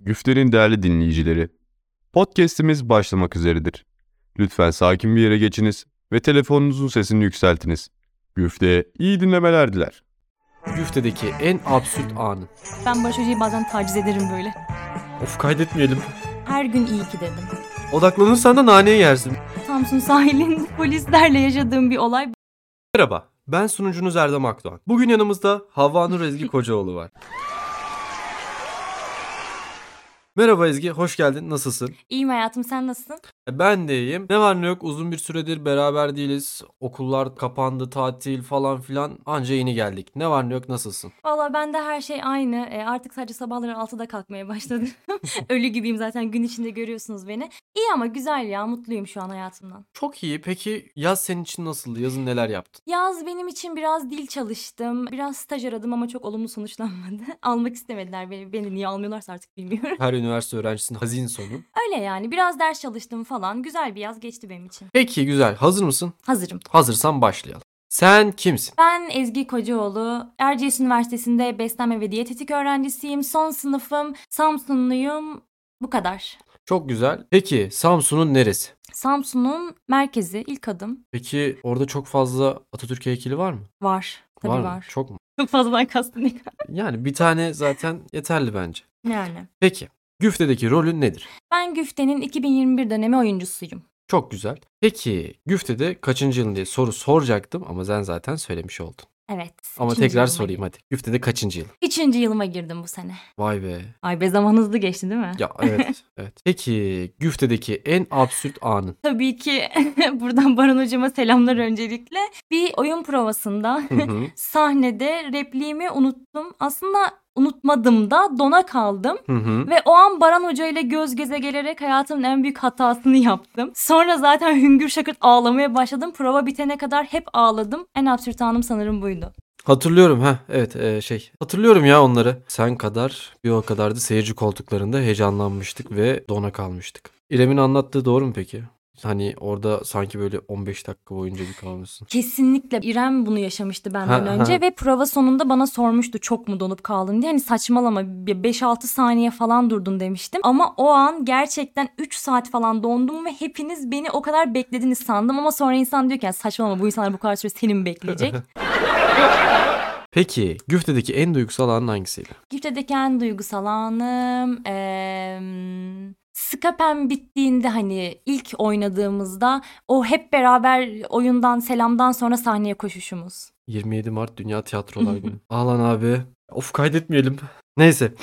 Güfte'nin değerli dinleyicileri, podcast'imiz başlamak üzeredir. Lütfen sakin bir yere geçiniz ve telefonunuzun sesini yükseltiniz. Güfte'ye iyi dinlemeler diler. Güftedeki en absürt anı. Ben Barış Hoca'yı bazen taciz ederim böyle. Of kaydetmeyelim. Her gün iyi ki dedim. Odaklanırsan da naneyi yersin. Samsun sahilinde polislerle yaşadığım bir olay. Merhaba, ben sunucunuz Erdem Akdoğan. Bugün yanımızda Havva Nur Ezgi Kocaoğlu var. Merhaba Ezgi, hoş geldin. Nasılsın? İyiyim hayatım sen nasılsın? E, Ben de iyiyim. Ne var ne yok uzun bir süredir beraber değiliz. Okullar kapandı, tatil falan filan. Anca yeni geldik. Ne var ne yok nasılsın? Valla bende her şey aynı. E, artık sadece sabahları 6'da kalkmaya başladım. Ölü gibiyim zaten gün içinde görüyorsunuz beni. İyi ama güzel ya mutluyum şu an hayatımdan. Çok iyi. Peki yaz senin için nasıldı? Yazın neler yaptın? Yaz benim için biraz dil çalıştım. Biraz staj aradım ama çok olumlu sonuçlanmadı. Almak istemediler beni. Beni niye almıyorlarsa artık bilmiyorum. Her üniversite öğrencisinin hazin sonu. Öyle yani biraz ders çalıştım falan. Güzel bir yaz geçti benim için. Peki güzel. Hazır mısın? Hazırım. Hazırsan başlayalım. Sen kimsin? Ben Ezgi Kocaoğlu. Erciyes Üniversitesi'nde beslenme ve diyetetik öğrencisiyim. Son sınıfım. Samsunluyum. Bu kadar. Çok güzel. Peki Samsun'un neresi? Samsun'un merkezi ilk adım Peki orada çok fazla Atatürk heykeli var mı? var. Tabii var. mı? Çok mu? Çok fazladan kastın ne? Yani bir tane zaten yeterli bence. Yani. Peki Güfte'deki rolün nedir? Ben Güfte'nin 2021 dönemi oyuncusuyum. Çok güzel. Peki Güfte'de kaçıncı yılın diye soru soracaktım ama sen zaten söylemiş oldun. Evet. Ama tekrar yılıma sorayım hadi. Güfte'de kaçıncı yıl? Üçüncü yılıma girdim bu sene. Vay be. Ay be zaman hızlı geçti değil mi? Ya evet. evet. Peki Güfte'deki en absürt anın? Tabii ki buradan Baran hocama selamlar öncelikle. Bir oyun provasında sahnede repliğimi unuttum. Aslında unutmadım da dona kaldım. Hı hı. Ve o an Baran Hoca ile göz göze gelerek hayatımın en büyük hatasını yaptım. Sonra zaten hüngür şakırt ağlamaya başladım. Prova bitene kadar hep ağladım. En absürt anım sanırım buydu. Hatırlıyorum ha evet e, şey hatırlıyorum ya onları. Sen kadar bir o kadar da seyirci koltuklarında heyecanlanmıştık ve dona kalmıştık. İrem'in anlattığı doğru mu peki? Hani orada sanki böyle 15 dakika boyunca bir kalmışsın. Kesinlikle İrem bunu yaşamıştı benden Ha, önce ha. ve prova sonunda bana sormuştu çok mu donup kaldın diye. Hani saçmalama bir 5-6 saniye falan durdun demiştim. Ama o an gerçekten 3 saat falan dondum ve hepiniz beni o kadar beklediniz sandım. Ama sonra insan diyor ki "Ya saçmalama bu insanlar bu kadar süre seni mi bekleyecek? Peki Güfte'deki en duygusal anın hangisiydi? Gifte'deki en duygusal anım eee Skapen bittiğinde hani ilk oynadığımızda o hep beraber oyundan selamdan sonra sahneye koşuşumuz. 27 Mart Dünya Tiyatrolar Günü. Ağlan abi. Of kaydetmeyelim. Neyse.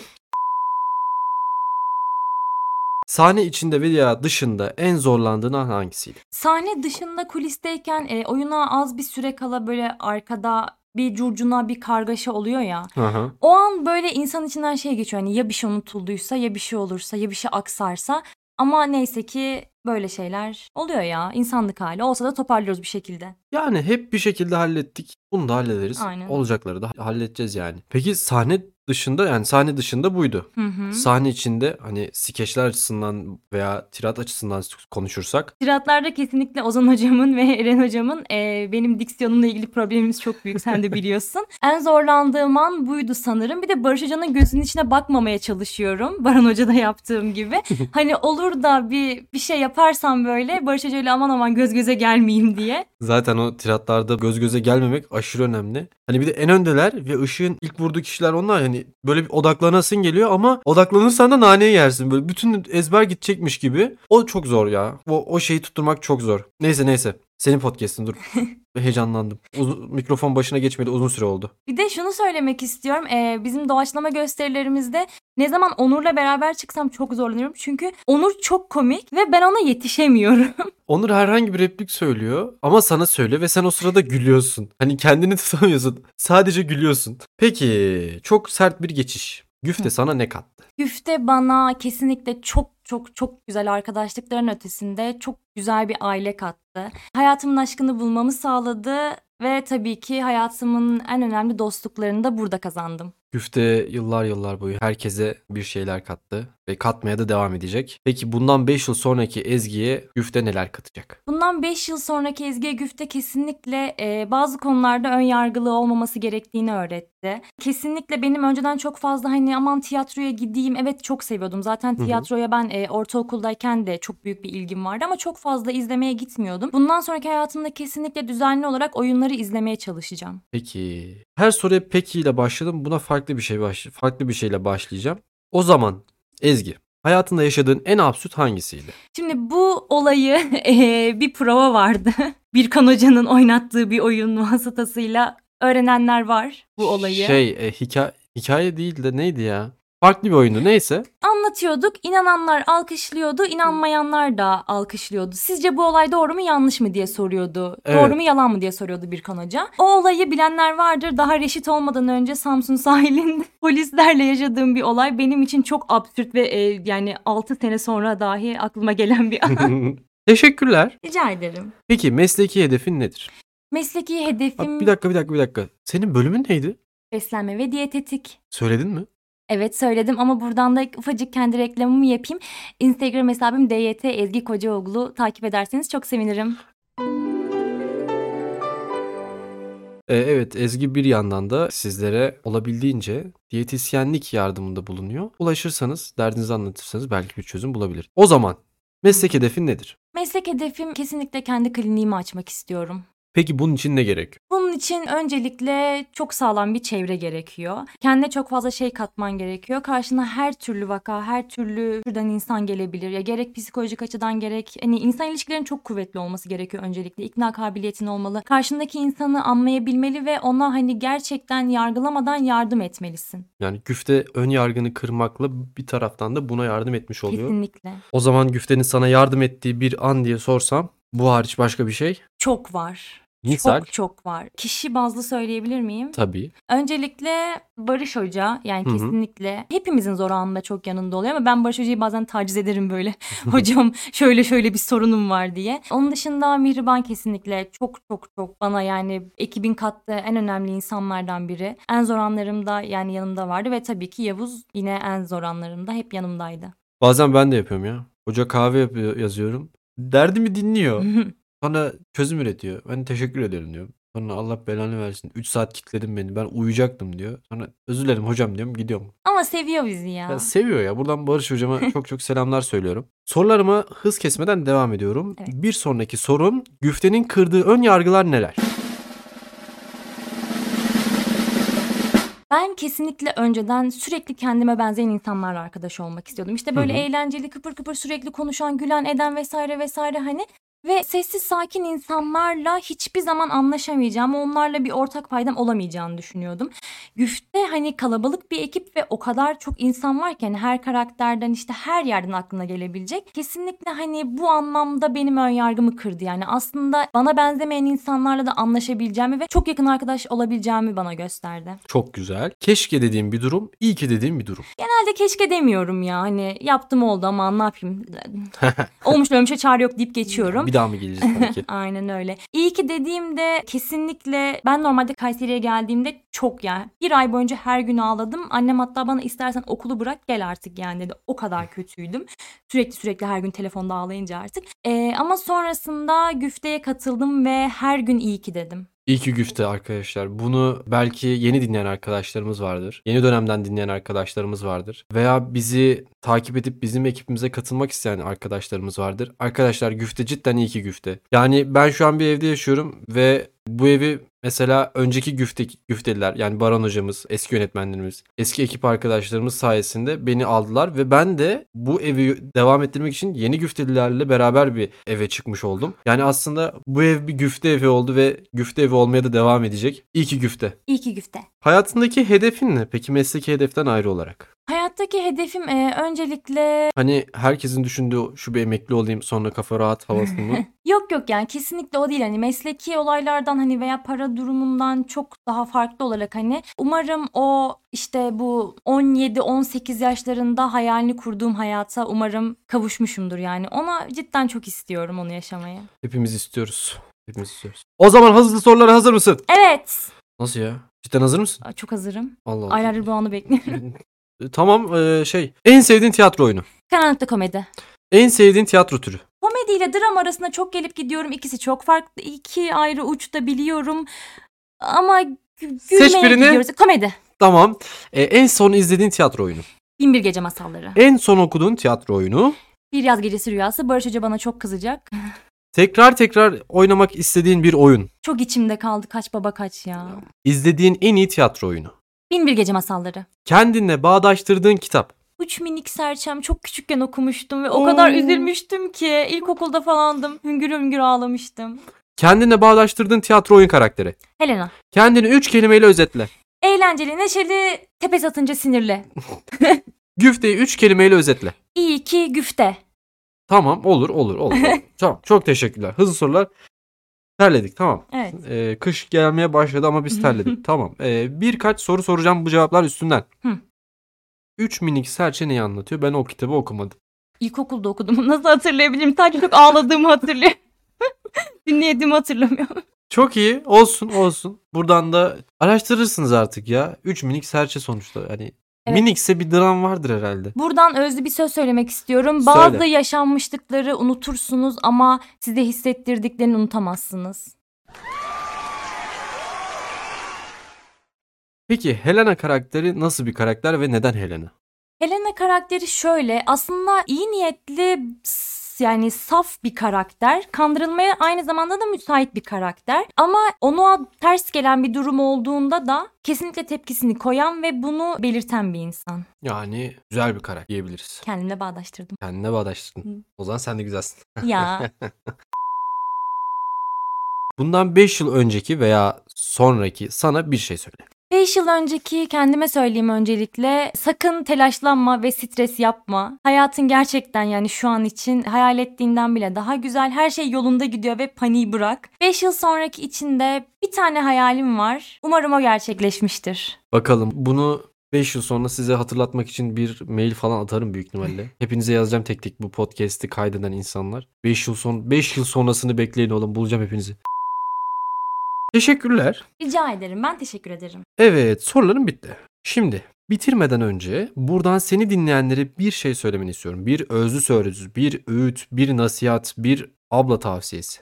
Sahne içinde veya dışında en zorlandığın an hangisiydi? Sahne dışında kulisteyken e, oyuna az bir süre kala böyle arkada bir curcuna bir kargaşa oluyor ya. Hı. O an böyle insan içinden şey geçiyor hani ya bir şey unutulduysa ya bir şey olursa ya bir şey aksarsa. Ama neyse ki böyle şeyler oluyor ya insanlık hali olsa da toparlıyoruz bir şekilde. Yani hep bir şekilde hallettik. Bunu da hallederiz. Aynen. Olacakları da halledeceğiz yani. Peki sahne dışında yani sahne dışında buydu. Hı hı. Sahne içinde hani skeçler açısından veya tirat açısından konuşursak Tiratlarda kesinlikle Ozan hocamın ve Eren hocamın e, benim diksiyonumla ilgili problemimiz çok büyük sen de biliyorsun. en zorlandığım an buydu sanırım. Bir de Barış hocanın gözünün içine bakmamaya çalışıyorum. Baran hocada yaptığım gibi. hani olur da bir bir şey yaparsam böyle Barış hocayla aman aman göz göze gelmeyeyim diye. Zaten o tiratlarda göz göze gelmemek aşırı önemli. Hani bir de en öndeler ve ışığın ilk vurduğu kişiler onlar hani böyle bir odaklanasın geliyor ama odaklanırsan da naneyi yersin. Böyle bütün ezber gidecekmiş gibi. O çok zor ya. O, o şeyi tutturmak çok zor. Neyse neyse. Senin podcast'in dur. Heyecanlandım. Uzun, mikrofon başına geçmedi uzun süre oldu. Bir de şunu söylemek istiyorum. e, bizim doğaçlama gösterilerimizde ne zaman Onur'la beraber çıksam çok zorlanıyorum. Çünkü Onur çok komik ve ben ona yetişemiyorum. Onur herhangi bir replik söylüyor ama sana söyle ve sen o sırada gülüyorsun. Hani kendini tutamıyorsun. Sadece gülüyorsun. Peki çok sert bir geçiş. Güfte sana ne kattı? Güfte bana kesinlikle çok çok çok güzel arkadaşlıkların ötesinde çok güzel bir aile kattı. Hayatımın aşkını bulmamı sağladı ve tabii ki hayatımın en önemli dostluklarını da burada kazandım. Güfte yıllar yıllar boyu herkese bir şeyler kattı ve katmaya da devam edecek. Peki bundan 5 yıl sonraki Ezgi'ye Güfte neler katacak? Bundan 5 yıl sonraki Ezgi'ye Güfte kesinlikle e, bazı konularda ön yargılı olmaması gerektiğini öğretti. etti. Kesinlikle benim önceden çok fazla hani aman tiyatroya gideyim. Evet çok seviyordum. Zaten tiyatroya ben e, ortaokuldayken de çok büyük bir ilgim vardı ama çok fazla izlemeye gitmiyordum. Bundan sonraki hayatımda kesinlikle düzenli olarak oyunları izlemeye çalışacağım. Peki. Her soruya peki ile başladım. Buna farklı bir şey baş farklı bir şeyle başlayacağım. O zaman Ezgi, hayatında yaşadığın en absürt hangisiydi? Şimdi bu olayı eee, bir prova vardı. Birkan Hoca'nın oynattığı bir oyun vasıtasıyla öğrenenler var bu olayı. Şey, e, hikaye hikaye değil de neydi ya? Farklı bir oyundu. Neyse. Anlatıyorduk, inananlar alkışlıyordu, inanmayanlar da alkışlıyordu. Sizce bu olay doğru mu yanlış mı diye soruyordu. Evet. Doğru mu yalan mı diye soruyordu Birkan Hoca. O olayı bilenler vardır. Daha reşit olmadan önce Samsun sahilinde polislerle yaşadığım bir olay. Benim için çok absürt ve e, yani 6 sene sonra dahi aklıma gelen bir an. Teşekkürler. Rica ederim. Peki mesleki hedefin nedir? Mesleki hedefim bir dakika bir dakika bir dakika. Senin bölümün neydi? beslenme ve diyetetik. Söyledin mi? Evet söyledim ama buradan da ufacık kendi reklamımı yapayım. Instagram hesabım DYT Ezgi Kocaoğlu. Takip ederseniz çok sevinirim. Ee, evet Ezgi bir yandan da sizlere olabildiğince diyetisyenlik yardımında bulunuyor. Ulaşırsanız, derdinizi anlatırsanız belki bir çözüm bulabilir. O zaman meslek hedefin nedir? Meslek hedefim kesinlikle kendi kliniğimi açmak istiyorum. Peki bunun için ne gerekiyor? Bunun için öncelikle çok sağlam bir çevre gerekiyor. Kendine çok fazla şey katman gerekiyor. Karşına her türlü vaka, her türlü türden insan gelebilir. Ya gerek psikolojik açıdan gerek hani insan ilişkilerinin çok kuvvetli olması gerekiyor öncelikle. İkna kabiliyetin olmalı. Karşındaki insanı anlayabilmeli ve ona hani gerçekten yargılamadan yardım etmelisin. Yani güfte ön yargını kırmakla bir taraftan da buna yardım etmiş oluyor. Kesinlikle. O zaman güftenin sana yardım ettiği bir an diye sorsam bu hariç başka bir şey? Çok var. Misal Çok çok var. Kişi bazlı söyleyebilir miyim? tabii. Öncelikle Barış Hoca yani Hı hı. kesinlikle hepimizin zor anında çok yanında oluyor ama ben Barış Hoca'yı bazen taciz ederim böyle. Hocam şöyle şöyle bir sorunum var diye. Onun dışında Mihriban kesinlikle çok çok çok bana yani ekibin kattığı en önemli insanlardan biri. En zor anlarımda yani yanımda vardı ve tabii ki Yavuz yine en zor anlarımda hep yanımdaydı. Bazen ben de yapıyorum ya. Hoca kahve yapıyor, yazıyorum. Derdimi dinliyor. Sonra çözüm üretiyor. Ben teşekkür ederim diyorum. Sonra Allah belanı versin. 3 saat kilitledin beni. Ben uyuyacaktım diyor. Sonra özür dilerim hocam diyorum. Gidiyorum. ama seviyor bizi ya. Ya seviyor ya. Buradan Barış hocama çok çok selamlar söylüyorum. Sorularıma hız kesmeden devam ediyorum. Evet. Bir sonraki sorum güftenin kırdığı ön yargılar neler? Ben kesinlikle önceden sürekli kendime benzeyen insanlarla arkadaş olmak istiyordum. İşte böyle Hı hı. eğlenceli, kıpır kıpır sürekli konuşan, gülen, eden vesaire vesaire hani ve sessiz sakin insanlarla hiçbir zaman anlaşamayacağım, onlarla bir ortak paydam olamayacağını düşünüyordum. Güfte hani kalabalık bir ekip ve o kadar çok insan var ki hani her karakterden işte her yerden aklına gelebilecek. Kesinlikle hani bu anlamda benim ön yargımı kırdı yani. Aslında bana benzemeyen insanlarla da anlaşabileceğimi ve çok yakın arkadaş olabileceğimi bana gösterdi. Çok güzel. Keşke dediğim bir durum, iyi ki dediğim bir durum. Genelde keşke demiyorum ya. Hani yaptım oldu ama ne yapayım. Olmuş ölmüşe çare yok deyip geçiyorum. bir daha mı geleceğiz tabii ki? Aynen öyle. İyi ki dediğimde kesinlikle ben normalde Kayseri'ye geldiğimde çok yani bir ay boyunca her gün ağladım. Annem hatta bana istersen okulu bırak gel artık yani dedi. O kadar kötüydüm. Sürekli sürekli her gün telefonda ağlayınca artık. Ee, ama sonrasında güfteye katıldım ve her gün iyi ki dedim. İyi ki güfte arkadaşlar. Bunu belki yeni dinleyen arkadaşlarımız vardır. Yeni dönemden dinleyen arkadaşlarımız vardır. Veya bizi takip edip bizim ekibimize katılmak isteyen arkadaşlarımız vardır. Arkadaşlar güfte cidden iyi ki güfte. Yani ben şu an bir evde yaşıyorum ve bu evi mesela önceki güfte, güfteliler yani Baran hocamız, eski yönetmenlerimiz, eski ekip arkadaşlarımız sayesinde beni aldılar ve ben de bu evi devam ettirmek için yeni güftelilerle beraber bir eve çıkmış oldum. Yani aslında bu ev bir güfte evi oldu ve güfte evi olmaya da devam edecek. İyi ki güfte. İyi ki güfte. Hayatındaki hedefin ne? Peki mesleki hedeften ayrı olarak. Hayattaki hedefim e, öncelikle Hani herkesin düşündüğü şu bir emekli olayım sonra kafa rahat havası mı? Yok yok yani kesinlikle o değil hani mesleki olaylardan hani veya para durumundan çok daha farklı olarak hani umarım o işte bu 17-18 yaşlarında hayalini kurduğum hayata umarım kavuşmuşumdur yani ona cidden çok istiyorum onu yaşamayı. Hepimiz istiyoruz. Hepimiz istiyoruz. O zaman hızlı sorulara hazır mısın? Evet Nasıl ya? Cidden hazır mısın? Aa, çok hazırım Allah Allah. aylardır bu anı bekliyorum. E, Tamam e, şey. En sevdiğin tiyatro oyunu. Karanlıkta komedi. En sevdiğin tiyatro türü. Komedi ile dram arasında çok gelip gidiyorum ikisi çok farklı iki ayrı uçta biliyorum ama Gü- Seç gülmeye birini. gidiyoruz. Komedi. Tamam. E, en son izlediğin tiyatro oyunu. Binbir Gece Masalları. En son okuduğun tiyatro oyunu. Bir Yaz Gecesi Rüyası. Barış Hoca bana çok kızacak. Tekrar tekrar oynamak istediğin bir oyun. Çok içimde kaldı kaç baba kaç ya. İzlediğin en iyi tiyatro oyunu. Binbir Gece Masalları. Kendinle bağdaştırdığın kitap. Üç minik serçem çok küçükken okumuştum ve o Oo. kadar üzülmüştüm ki ilkokulda falandım. Hüngür hüngür ağlamıştım. Kendinle bağdaştırdığın tiyatro oyun karakteri. Helena. Kendini üç kelimeyle özetle. Eğlenceli, neşeli, tepe atınca sinirli. Güfteyi üç kelimeyle özetle. İyi ki güfte. Tamam olur olur olur. tamam çok teşekkürler. Hızlı sorular. Terledik tamam. Evet. Ee, kış gelmeye başladı ama biz terledik. tamam. Ee, birkaç soru soracağım bu cevaplar üstünden. Hı. Üç minik serçe neyi anlatıyor? Ben o kitabı okumadım. İlkokulda okudum. Nasıl hatırlayabilirim? Sadece çok ağladığımı hatırlıyorum. Dinlediğimi hatırlamıyorum. Çok iyi. Olsun olsun. Buradan da araştırırsınız artık ya. Üç minik serçe sonuçta. Hani Evet. minikse bir dram vardır herhalde. Buradan özlü bir söz söylemek istiyorum. Söyle. Bazı yaşanmışlıkları unutursunuz ama size hissettirdiklerini unutamazsınız. Peki Helena karakteri nasıl bir karakter ve neden Helena? Helena karakteri şöyle aslında iyi niyetli yani saf bir karakter. Kandırılmaya aynı zamanda da müsait bir karakter. Ama ona ters gelen bir durum olduğunda da kesinlikle tepkisini koyan ve bunu belirten bir insan. Yani güzel bir karakter diyebiliriz. Kendimle bağdaştırdım. Kendine bağdaştırdın. Hı. O zaman sen de güzelsin. Ya Bundan 5 yıl önceki veya sonraki sana bir şey söyle. 5 yıl önceki kendime söyleyeyim öncelikle sakın telaşlanma ve stres yapma. Hayatın gerçekten yani şu an için hayal ettiğinden bile daha güzel. Her şey yolunda gidiyor ve paniği bırak. 5 yıl sonraki içinde bir tane hayalim var. Umarım o gerçekleşmiştir. Bakalım bunu 5 yıl sonra size hatırlatmak için bir mail falan atarım büyük ihtimalle. Hepinize yazacağım tek tek bu podcast'i kaydeden insanlar. 5 yıl son 5 yıl sonrasını bekleyin oğlum bulacağım hepinizi. Teşekkürler. Rica ederim. Ben teşekkür ederim. Evet sorularım bitti. Şimdi bitirmeden önce buradan seni dinleyenlere bir şey söylemeni istiyorum. Bir özlü sözlü, bir öğüt, bir nasihat, bir abla tavsiyesi.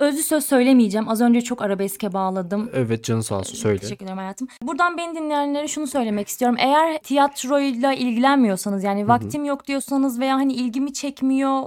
Özlü söz söylemeyeceğim. Az önce çok arabeske bağladım. Evet canı sağ olsun söyle. Teşekkür ederim hayatım. Buradan beni dinleyenlere şunu söylemek istiyorum. Eğer tiyatroyla ilgilenmiyorsanız yani vaktim yok diyorsanız veya hani ilgimi çekmiyor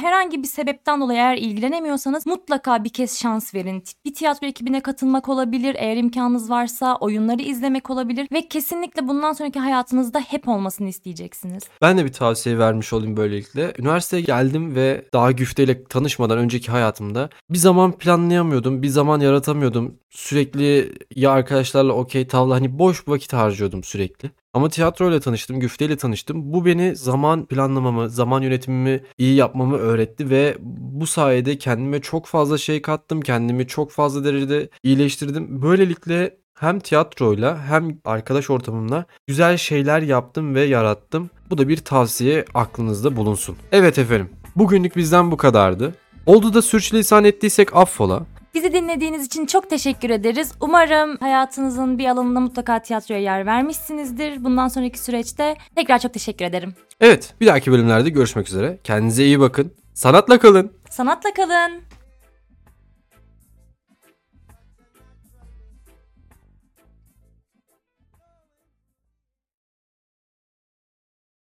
herhangi bir sebepten dolayı eğer ilgilenemiyorsanız mutlaka bir kez şans verin. Bir tiyatro ekibine katılmak olabilir. Eğer imkanınız varsa oyunları izlemek olabilir ve kesinlikle bundan sonraki hayatınızda hep olmasını isteyeceksiniz. Ben de bir tavsiye vermiş olayım böylelikle. Üniversiteye geldim ve daha güfteyle tanışmadan önceki hayatımda bir zaman planlayamıyordum, bir zaman yaratamıyordum. Sürekli ya arkadaşlarla okey tavla hani boş vakit harcıyordum sürekli. Ama tiyatroyla tanıştım, güfteyle tanıştım. Bu beni zaman planlamamı, zaman yönetimimi iyi yapmamı öğretti ve bu sayede kendime çok fazla şey kattım. Kendimi çok fazla derecede iyileştirdim. Böylelikle hem tiyatroyla hem arkadaş ortamımla güzel şeyler yaptım ve yarattım. Bu da bir tavsiye aklınızda bulunsun. Evet efendim. Bugünlük bizden bu kadardı. Oldu da sürçülisan ettiysek affola. Bizi dinlediğiniz için çok teşekkür ederiz. Umarım hayatınızın bir alanında mutlaka tiyatroya yer vermişsinizdir. Bundan sonraki süreçte tekrar çok teşekkür ederim. Evet bir dahaki bölümlerde görüşmek üzere. Kendinize iyi bakın. Sanatla kalın. Sanatla kalın.